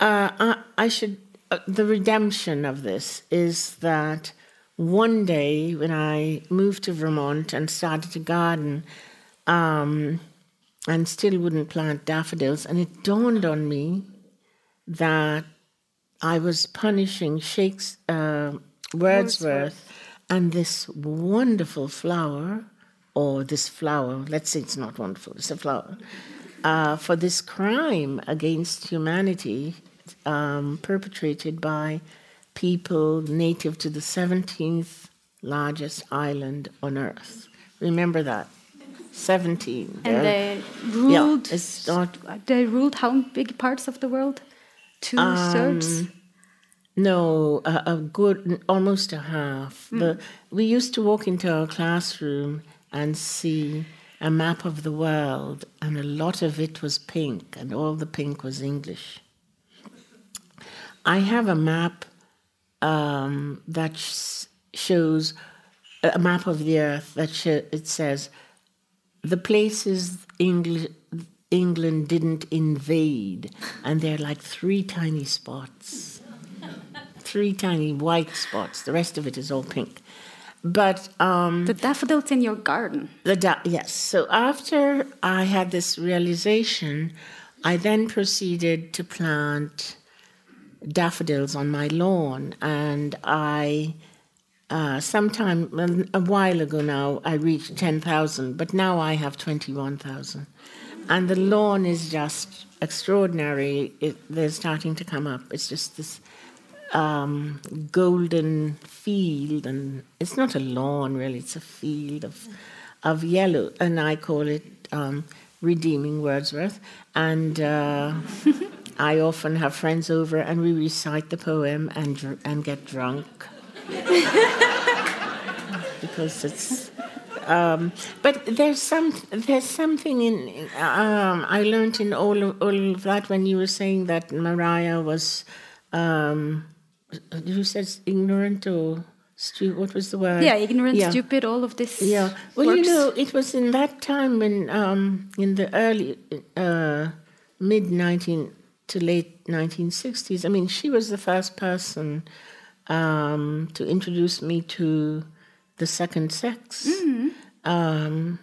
uh, I, I should uh, the redemption of this is that one day when I moved to Vermont and started to garden, um, and still wouldn't plant daffodils, and it dawned on me that I was punishing Shakespeare, uh, Wordsworth, Wordsworth and this wonderful flower, or this flower, let's say it's not wonderful, it's a flower, uh, for this crime against humanity um, perpetrated by people native to the 17th largest island on Earth. Remember that. 17. And they ruled. Yeah, it's not, they ruled how big parts of the world? Two um, thirds. No, a, a, good, almost a half. Mm. The, we used to walk into our classroom and see a map of the world, and a lot of it was pink, and all the pink was English. I have a map um, that sh- shows a map of the earth that sh- it says the places Engl- England didn't invade, and they're like three tiny spots, three tiny white spots. The rest of it is all pink. But um, the daffodils in your garden. The da- yes. So after I had this realization, I then proceeded to plant daffodils on my lawn, and I. Uh, sometime a while ago now, I reached 10,000, but now I have 21,000. And the lawn is just extraordinary. It, they're starting to come up. It's just this um, golden field, and it's not a lawn really, it's a field of, of yellow, and I call it um, Redeeming Wordsworth. And uh, I often have friends over and we recite the poem and, and get drunk. because it's. Um, but there's some there's something in um, I learned in all of, all of that when you were saying that Mariah was um, you said ignorant or stupid what was the word yeah ignorant yeah. stupid all of this yeah well works. you know it was in that time when um, in the early uh, mid 19 to late 1960s. I mean, she was the first person um, to introduce me to the second sex. Mm-hmm. Um,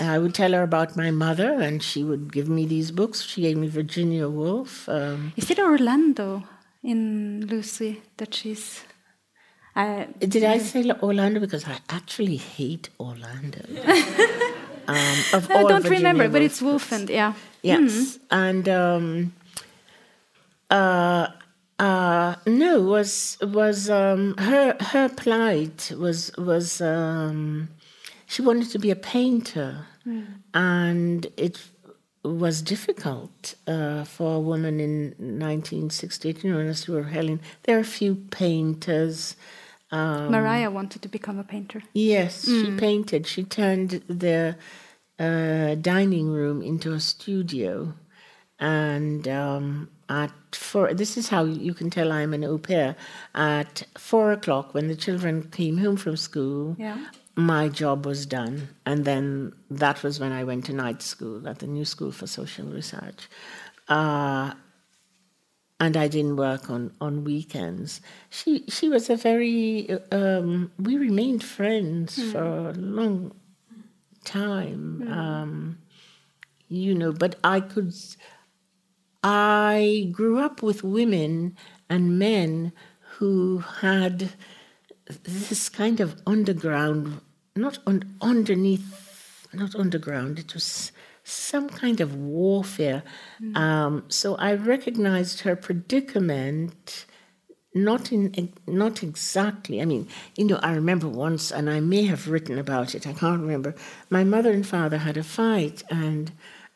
I would tell her about my mother, and she would give me these books. She gave me Virginia Woolf. Um, Is it Orlando in Lucy that she's? Uh, Did I say Orlando? Because I actually hate Orlando. um, I don't Virginia remember, Woolf but it's Wolf and yeah. Yes, mm. and um, uh, uh, no, was was um, her her plight was was um, she wanted to be a painter, mm. and it was difficult uh, for a woman in 1968. You know, as you were Helen, there are a few painters. Um, Mariah wanted to become a painter. Yes, mm. she painted. She turned the uh, dining room into a studio, and um, at four. This is how you can tell I'm an au pair. At four o'clock, when the children came home from school, yeah my job was done. And then that was when I went to night school at the New School for Social Research. Uh, and I didn't work on, on weekends. She she was a very um, we remained friends mm. for a long time. Mm. Um, you know, but I could I grew up with women and men who had this kind of underground, not un- underneath, not underground, it was some kind of warfare. Mm. Um, so I recognized her predicament. Not in, not exactly. I mean, you know, I remember once, and I may have written about it. I can't remember. My mother and father had a fight, and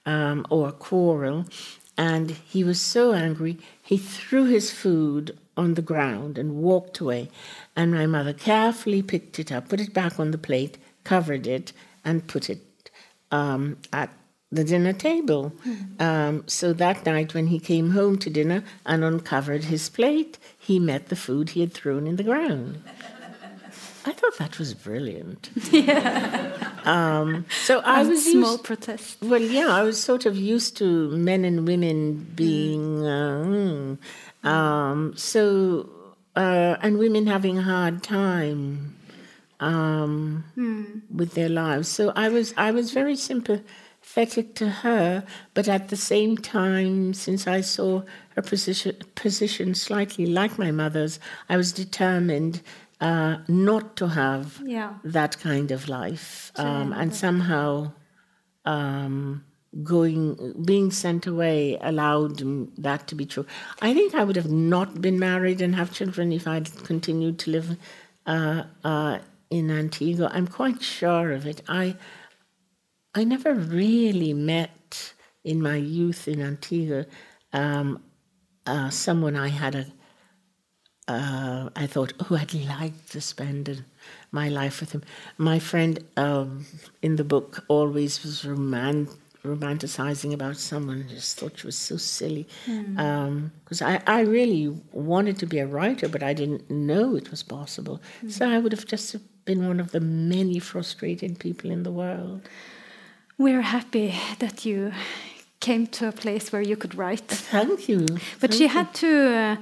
um, or a quarrel, and he was so angry he threw his food on the ground and walked away. And my mother carefully picked it up, put it back on the plate, covered it, and put it um, at the dinner table. Mm. Um, so that night, when he came home to dinner and uncovered his plate, he met the food he had thrown in the ground. I thought that was brilliant. Yeah. Um, so I was small used, protest. Well, yeah, I was sort of used to men and women being. Mm. Uh, um, so uh, and women having a hard time um, mm. with their lives. So I was I was very sympathetic to her, but at the same time, since I saw her position position slightly like my mother's, I was determined uh, not to have yeah. that kind of life, um, and somehow. Um, going being sent away allowed that to be true. I think I would have not been married and have children if I'd continued to live uh, uh, in Antigua. I'm quite sure of it. I I never really met in my youth in Antigua um, uh, someone I had a uh, I thought, oh, I'd like to spend my life with him. My friend um, in the book always was romantic romanticizing about someone. I just thought she was so silly. Because mm. um, I, I really wanted to be a writer, but I didn't know it was possible. Mm. So I would have just been one of the many frustrated people in the world. We're happy that you came to a place where you could write. Thank you. But Thank she had to. Uh,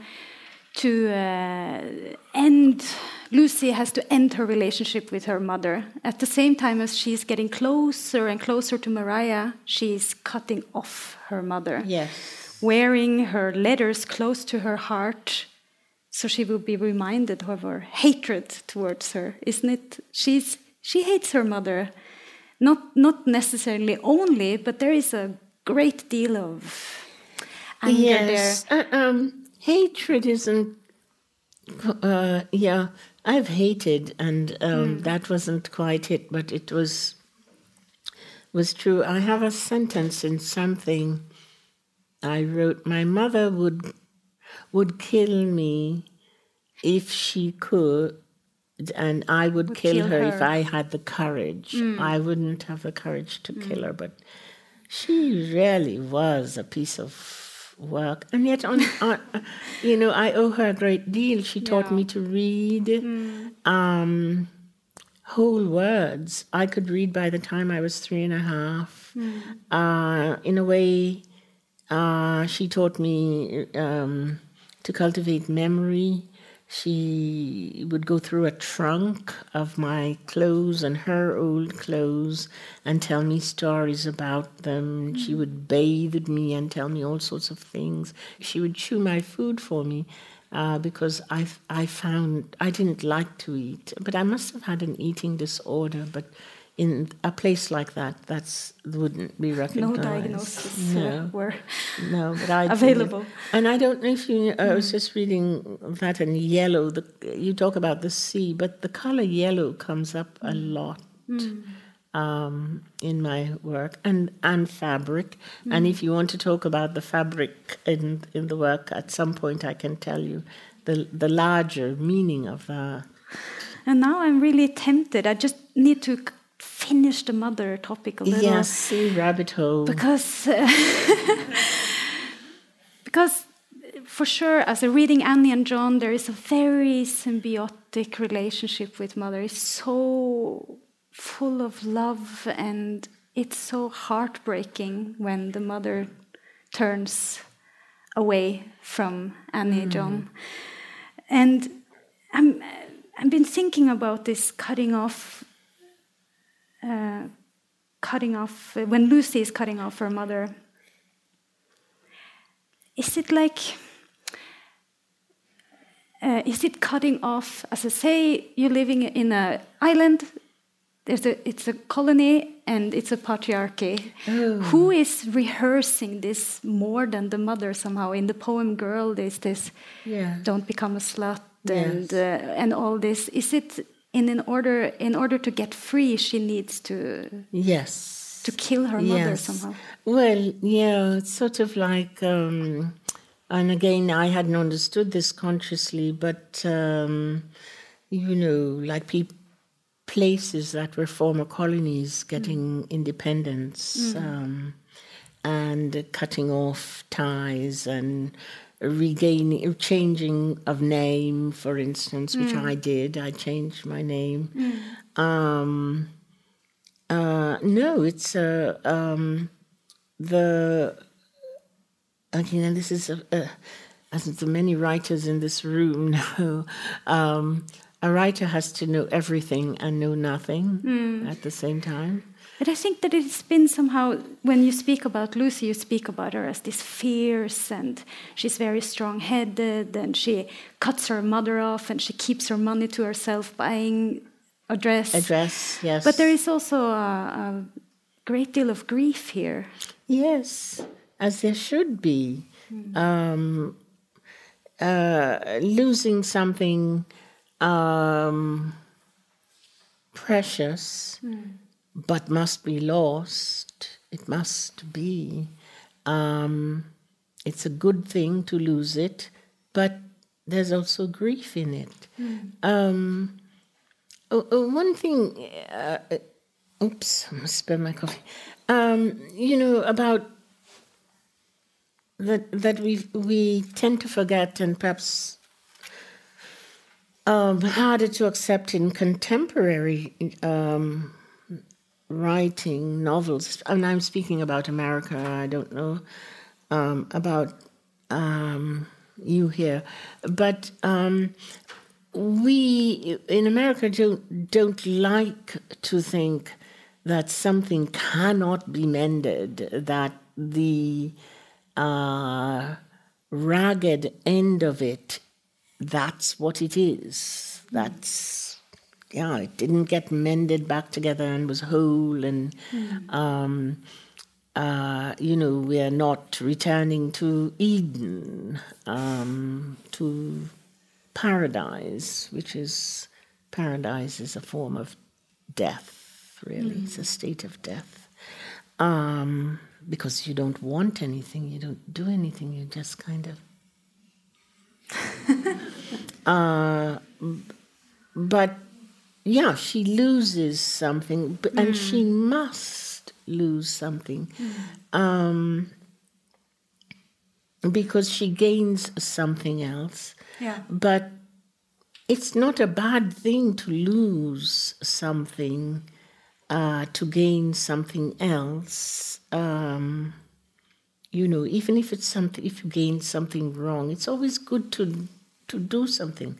to uh, end Lucy has to end her relationship with her mother. At the same time as she's getting closer and closer to Mariah, she's cutting off her mother. Yes. Wearing her letters close to her heart so she will be reminded of her hatred towards her. Isn't it? She's she hates her mother. Not not necessarily only, but there is a great deal of anger yes. there. Uh, um hatred isn't uh, yeah i've hated and um, mm. that wasn't quite it but it was was true i have a sentence in something i wrote my mother would would kill me if she could and i would, would kill, kill her, her, if i had the courage mm. i wouldn't have the courage to mm. kill her but she really was a piece of work. And yet, on, on you know, I owe her a great deal. She taught yeah. me to read mm. um, whole words. I could read by the time I was three and a half. Mm. Uh, in a way, uh, she taught me um, to cultivate memory she would go through a trunk of my clothes and her old clothes and tell me stories about them. She would bathe me and tell me all sorts of things. She would chew my food for me uh, because I, I found I didn't like to eat. But I must have had an eating disorder. But in a place like that, that's wouldn't be recognized. No diagnosis no. were no, but I available. And I don't know if you. I was mm. just reading that in yellow. The, you talk about the sea, but the color yellow comes up a mm. lot. Mm. um, in my work and and fabric. Mm. And if you want to talk about the fabric in in the work, at some point I can tell you the the larger meaning of that. And now I'm really tempted. I just need to finish the mother topic a little. Yes, rabbit hole. Because uh, because for sure, as a reading Annie and John, there is a very symbiotic relationship with mother. It's so full of love, and it's so heartbreaking when the mother turns away from Annie mm. John. And I'm, I've been thinking about this cutting off, uh, cutting off, when Lucy is cutting off her mother. Is it like, uh, is it cutting off, as I say, you're living in an island there's a, it's a colony and it's a patriarchy. Oh. Who is rehearsing this more than the mother somehow? In the poem "Girl," there's this yeah. "Don't become a slut" yes. and uh, and all this. Is it in an order in order to get free? She needs to yes to kill her yes. mother somehow. Well, yeah, it's sort of like. Um, and again, I hadn't understood this consciously, but um, you know, like people places that were former colonies getting mm. independence mm. um, and cutting off ties and regaining changing of name for instance which mm. i did i changed my name mm. um, uh, no it's uh, um, the again and this is a, a, as the many writers in this room know um, a writer has to know everything and know nothing mm. at the same time. But I think that it's been somehow, when you speak about Lucy, you speak about her as this fierce and she's very strong headed and she cuts her mother off and she keeps her money to herself buying a dress. A dress, yes. But there is also a, a great deal of grief here. Yes, as there should be. Mm. Um, uh, losing something um, precious, mm. But must be lost. It must be. Um, it's a good thing to lose it, but there's also grief in it. Mm. Um, oh, oh, one thing, uh, oops, I'm gonna spill my coffee. Um, you know about that that we we tend to forget, and perhaps um, harder to accept in contemporary um, writing novels. And I'm speaking about America. I don't know um, about um, you here, but um, we in America don't don't like to think that something cannot be mended. That the uh, ragged end of it that's what it is. That's yeah, it didn't get mended back together and was whole and mm. um, uh, you know, we are not returning to Eden, um, to paradise, which is paradise is a form of death, really. Mm. It's a state of death. Um, because you don't want anything, you don't do anything, you just kind of uh, but yeah, she loses something, and mm. she must lose something. Mm. Um, because she gains something else. Yeah. But it's not a bad thing to lose something uh, to gain something else. Um, you know, even if it's something, if you gain something wrong, it's always good to to do something.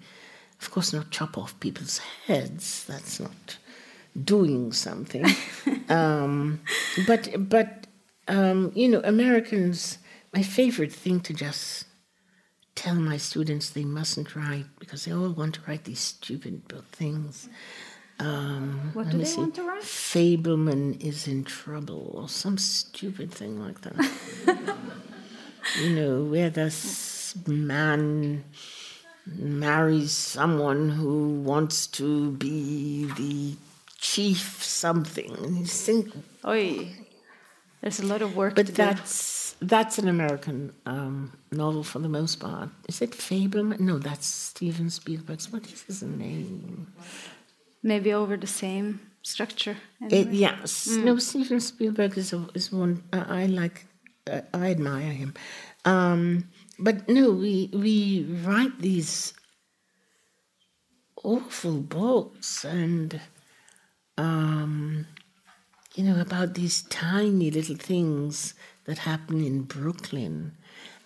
Of course, not chop off people's heads. That's not doing something. um, but but um, you know, Americans. My favorite thing to just tell my students they mustn't write because they all want to write these stupid things. Um, what do they see. want to write? Fableman is in trouble, or some stupid thing like that. you know, where this man marries someone who wants to be the chief something, and you think, Oi, there's a lot of work but to do. that's that's an American um, novel for the most part. Is it Fabelman? No, that's Steven Spielberg's. What is his name? Maybe over the same structure. It, anyway. yes, no. Steven Spielberg is a, is one uh, I like. Uh, I admire him, um, but no, we we write these awful books and um, you know about these tiny little things that happen in Brooklyn,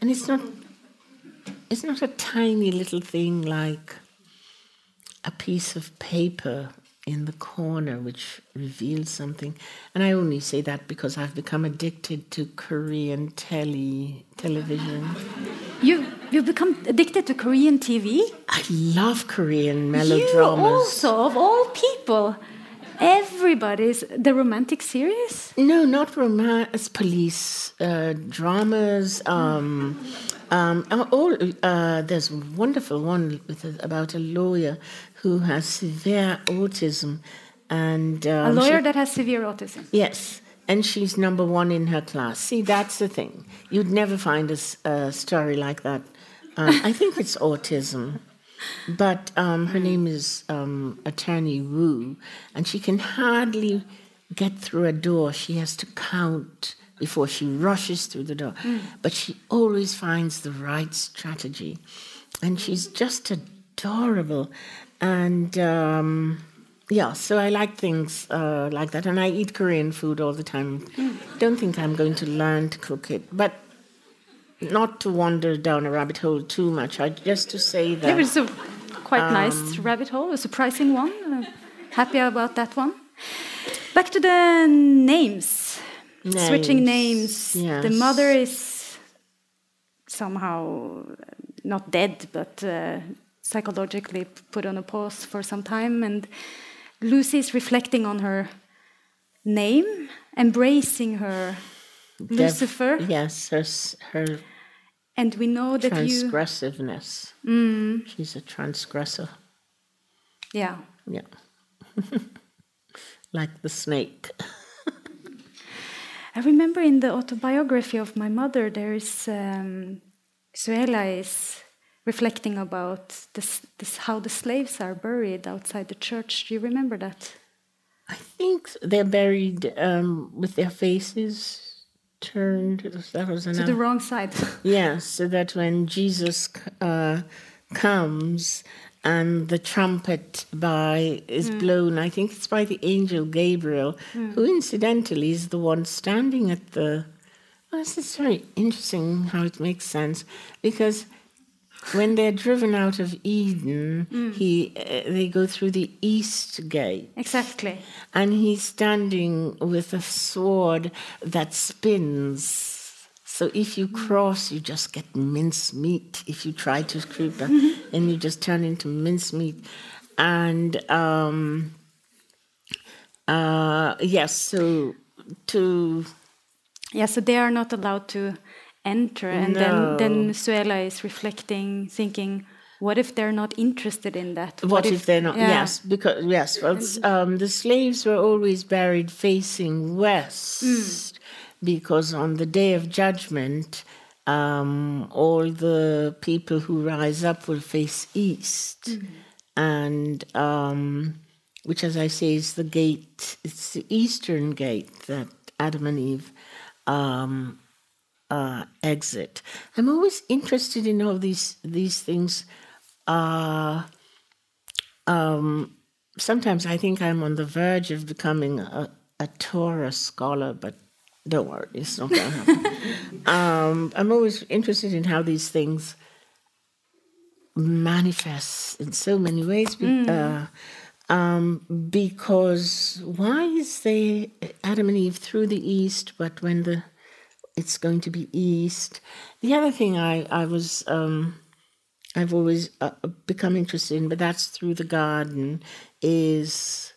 and it's not it's not a tiny little thing like a piece of paper in the corner which reveals something. And I only say that because I've become addicted to Korean telly television. You you've become addicted to Korean TV. I love Korean melodramas. You also, of all people, everybody's the romantic series. No, not romance, police uh, dramas. Um, um, uh, all uh, there's a wonderful one with a, about a lawyer who has severe autism, and A um, she- lawyer that has severe autism. Yes, and she's number one in her class. See, that's the thing. You'd never find a story like that. Um, I think it's autism, but um, her name is um, Attorney Woo, and she can hardly get through a door. She has to count before she rushes through the door. But she always finds the right strategy, and she's just adorable. And um, yeah, so I like things uh, like that, and I eat Korean food all the time. Don't think I'm going to learn to cook it, but not to wander down a rabbit hole too much. I just to say that It was a quite nice rabbit hole, a surprising one. Uh, happy about that one. Back to the names. Switching names. Names, The mother is somehow not dead, but uh, psychologically put on a pause for some time. And Lucy is reflecting on her name, embracing her Dev- Lucifer. yes, her her And we know that you. transgressiveness. Mm. She's a transgressor. Yeah. Yeah, like the snake. I remember in the autobiography of my mother, there is um, Xuela is reflecting about this, this, how the slaves are buried outside the church. Do you remember that? I think they're buried um, with their faces turned. That was To the wrong side. Yes, so that when Jesus uh, comes and the trumpet by is blown, I think it's by the angel Gabriel, who incidentally is the one standing at the. Well, this is very interesting how it makes sense because when they're driven out of Eden, he uh, they go through the east gate. exactly. And he's standing with a sword that spins. So if you cross, you just get mince meat. If you try to creep, back, and you just turn into mince meat. And um, uh, yes, so to Yeah, so they are not allowed to enter. And No. then, then Xuela is reflecting, thinking, what if they're not interested in that? what, if, they're not? Yeah. Yes, because yes, well, um, the slaves were always buried facing west, because on the day of judgment, um, all the people who rise up will face east, and um, which, as I say, is the gate. It's the eastern gate that Adam and Eve. Uh, exit. I'm always interested in all these these things. Uh, um, sometimes I think I'm on the verge of becoming a, a Torah scholar, but don't worry, it's not going to happen. um, I'm always interested in how these things manifest in so many ways. be- uh, um, because why is they Adam and Eve through the east, but when the it's going to be east? The other thing I I was um, I've always uh, become interested in, but that's through the garden, is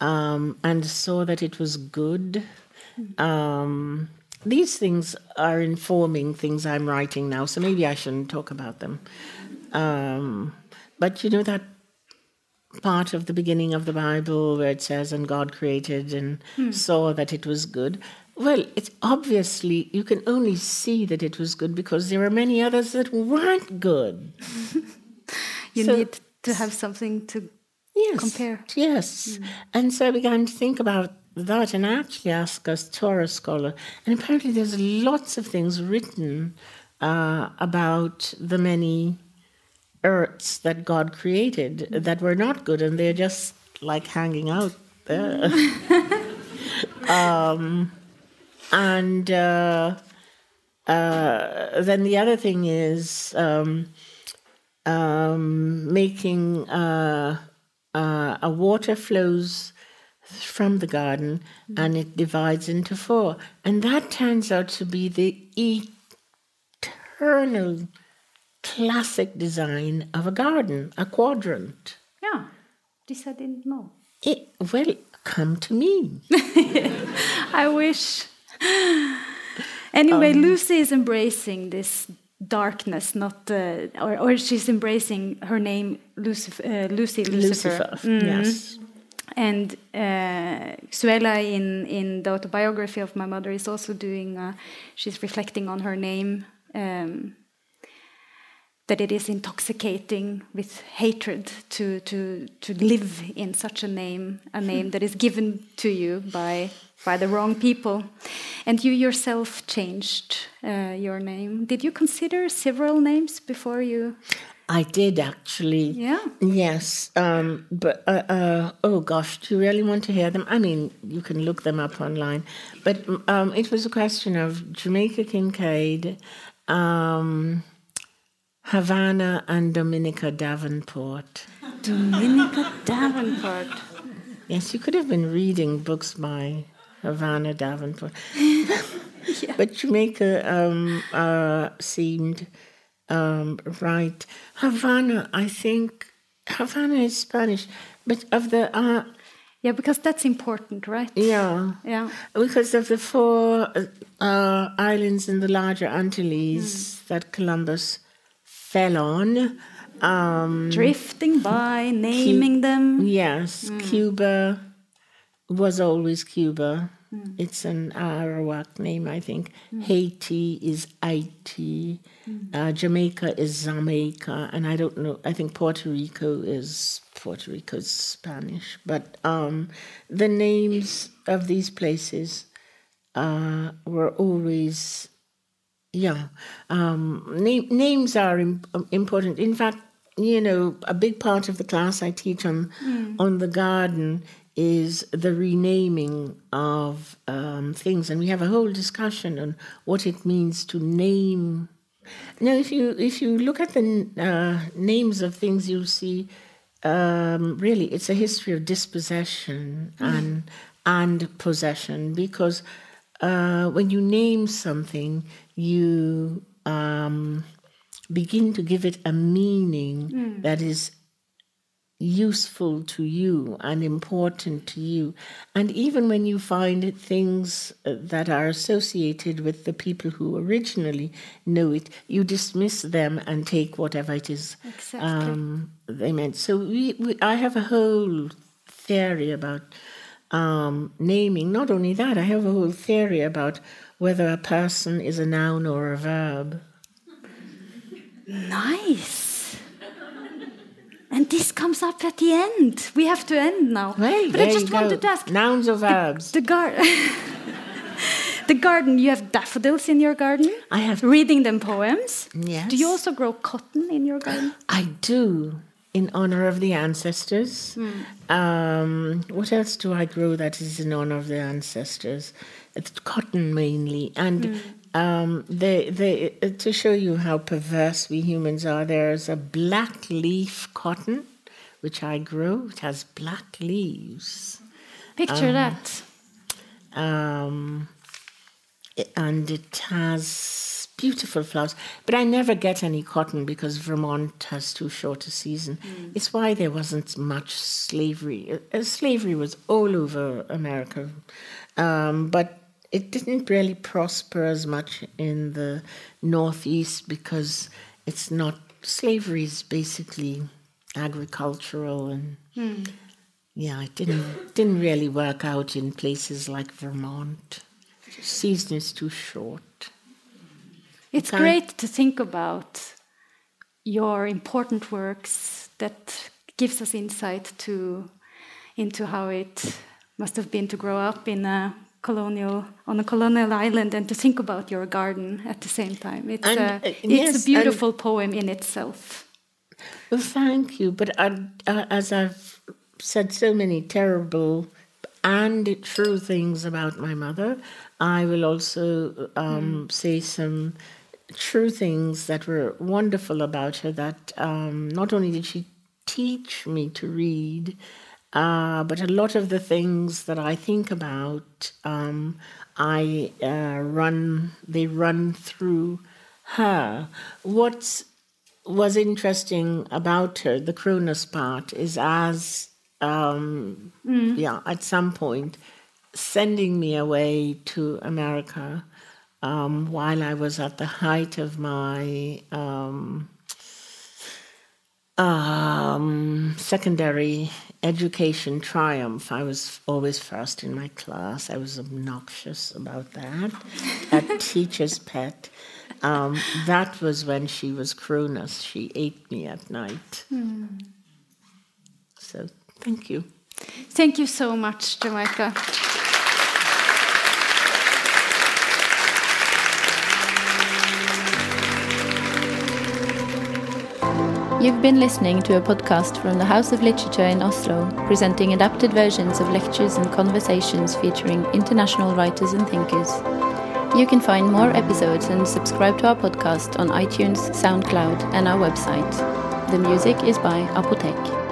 um, and saw that it was good. Um, these things are informing things I'm writing now, so maybe I shouldn't talk about them. Um, but you know that part of the beginning of the Bible where it says, and God created and saw that it was good. Well, it's obviously, you can only see that it was good because there are many others that weren't good. You So- need to have something to Yes. compare. Yes. And so I began to think about that and actually ask a Torah scholar. And apparently there's lots of things written uh, about the many earths that God created that were not good and they're just like hanging out there. um, and uh, uh, then the other thing is um, um, making uh, uh, a water flows from the garden and it divides into four. And that turns out to be the eternal classic design of a garden, a quadrant. Yeah, this I didn't know. It, well, come to me. I wish. Anyway, Um, Lucy is embracing this darkness, not uh, or or she's embracing her name, Lucif- uh, Lucy Lucifer. Lucifer, Mhm. yes. And uh, Xuela in in the autobiography of my mother is also doing. Uh, she's reflecting on her name. Um, that it is intoxicating with hatred to, to, to live in such a name, a name that is given to you by, by the wrong people. And you yourself changed uh, your name. Did you consider several names before you? I did actually. Yeah. Yes. Um, but, uh, uh, oh gosh, do you really want to hear them? I mean, you can look them up online. But um, it was a question of Jamaica Kincaid, um, Havana, and Dominica Davenport. Dominica Davenport. Yes, you could have been reading books by Havana Davenport. But Jamaica um, uh, seemed um, right. Havana, I think, Havana is Spanish, but of the, uh, Yeah, because that's important, right? yeah, Yeah. because of the four uh, islands in the larger Antilles that Columbus fell on. Um, Drifting by, naming them. Yes, Cuba was always Cuba. It's an Arawak name, I think. Haiti is Haiti. Uh, Jamaica is Jamaica. And I don't know, I think Puerto Rico is Puerto Rico's Spanish. But um, the names of these places uh, were always yeah, um, name, names are Im- important. In fact, you know, a big part of the class I teach on on the garden is the renaming of um, things, and we have a whole discussion on what it means to name. Now, if you if you look at the uh, names of things, you'll see um, really it's a history of dispossession and and possession because uh, when you name something, you um, begin to give it a meaning that is useful to you and important to you. And even when you find things uh, that are associated with the people who originally know it, you dismiss them and take whatever it is Exactly. um, they meant. So we, we, I have a whole theory about um, naming. Not only that, I have a whole theory about whether a person is a noun or a verb. Nice. And this comes up at the end. We have to end now. Well, but I just wanted to ask nouns or verbs. the garden. the garden. You have daffodils in your garden. I have Reading them poems. Yes. Do you also grow cotton in your garden? I do, in honor of the ancestors. Um, what else do I grow that is in honor of the ancestors? It's cotton mainly, and um, they, they, uh, to show you how perverse we humans are. There's a black leaf cotton, which I grow. It has black leaves. Picture that. um, and it has beautiful flowers. But I never get any cotton because Vermont has too short a season. It's why there wasn't much slavery. Uh, slavery was all over America, um, but it didn't really prosper as much in the Northeast because it's not slavery is basically agricultural and mm. yeah, it didn't didn't really work out in places like Vermont. season is too short. It's great to think about your important works that gives us insight to into how it must have been to grow up in a colonial on a colonial island and to think about your garden at the same time. It's and, a uh, it's yes, a beautiful poem in itself. Well, thank you. But I, uh, as I've said so many terrible and true things about my mother, I will also um, mm. say some true things that were wonderful about her. That um, not only did she teach me to read, uh, but a lot of the things that I think about, um, I uh, run. They run through her. What was interesting about her, the Kronos part, is as um, mm. yeah, at some point, sending me away to America um, while I was at the height of my um, um, secondary education triumph. I was always first in my class. I was obnoxious about that. a teacher's pet. Um, that was when she was Kronos. She ate me at night. Mm. So thank you. Thank you so much, Jamaica. You've been listening to a podcast from the House of Literature in Oslo, presenting adapted versions of lectures and conversations featuring international writers and thinkers. You can find more episodes and subscribe to our podcast on iTunes, SoundCloud, and our website. The music is by Apotek.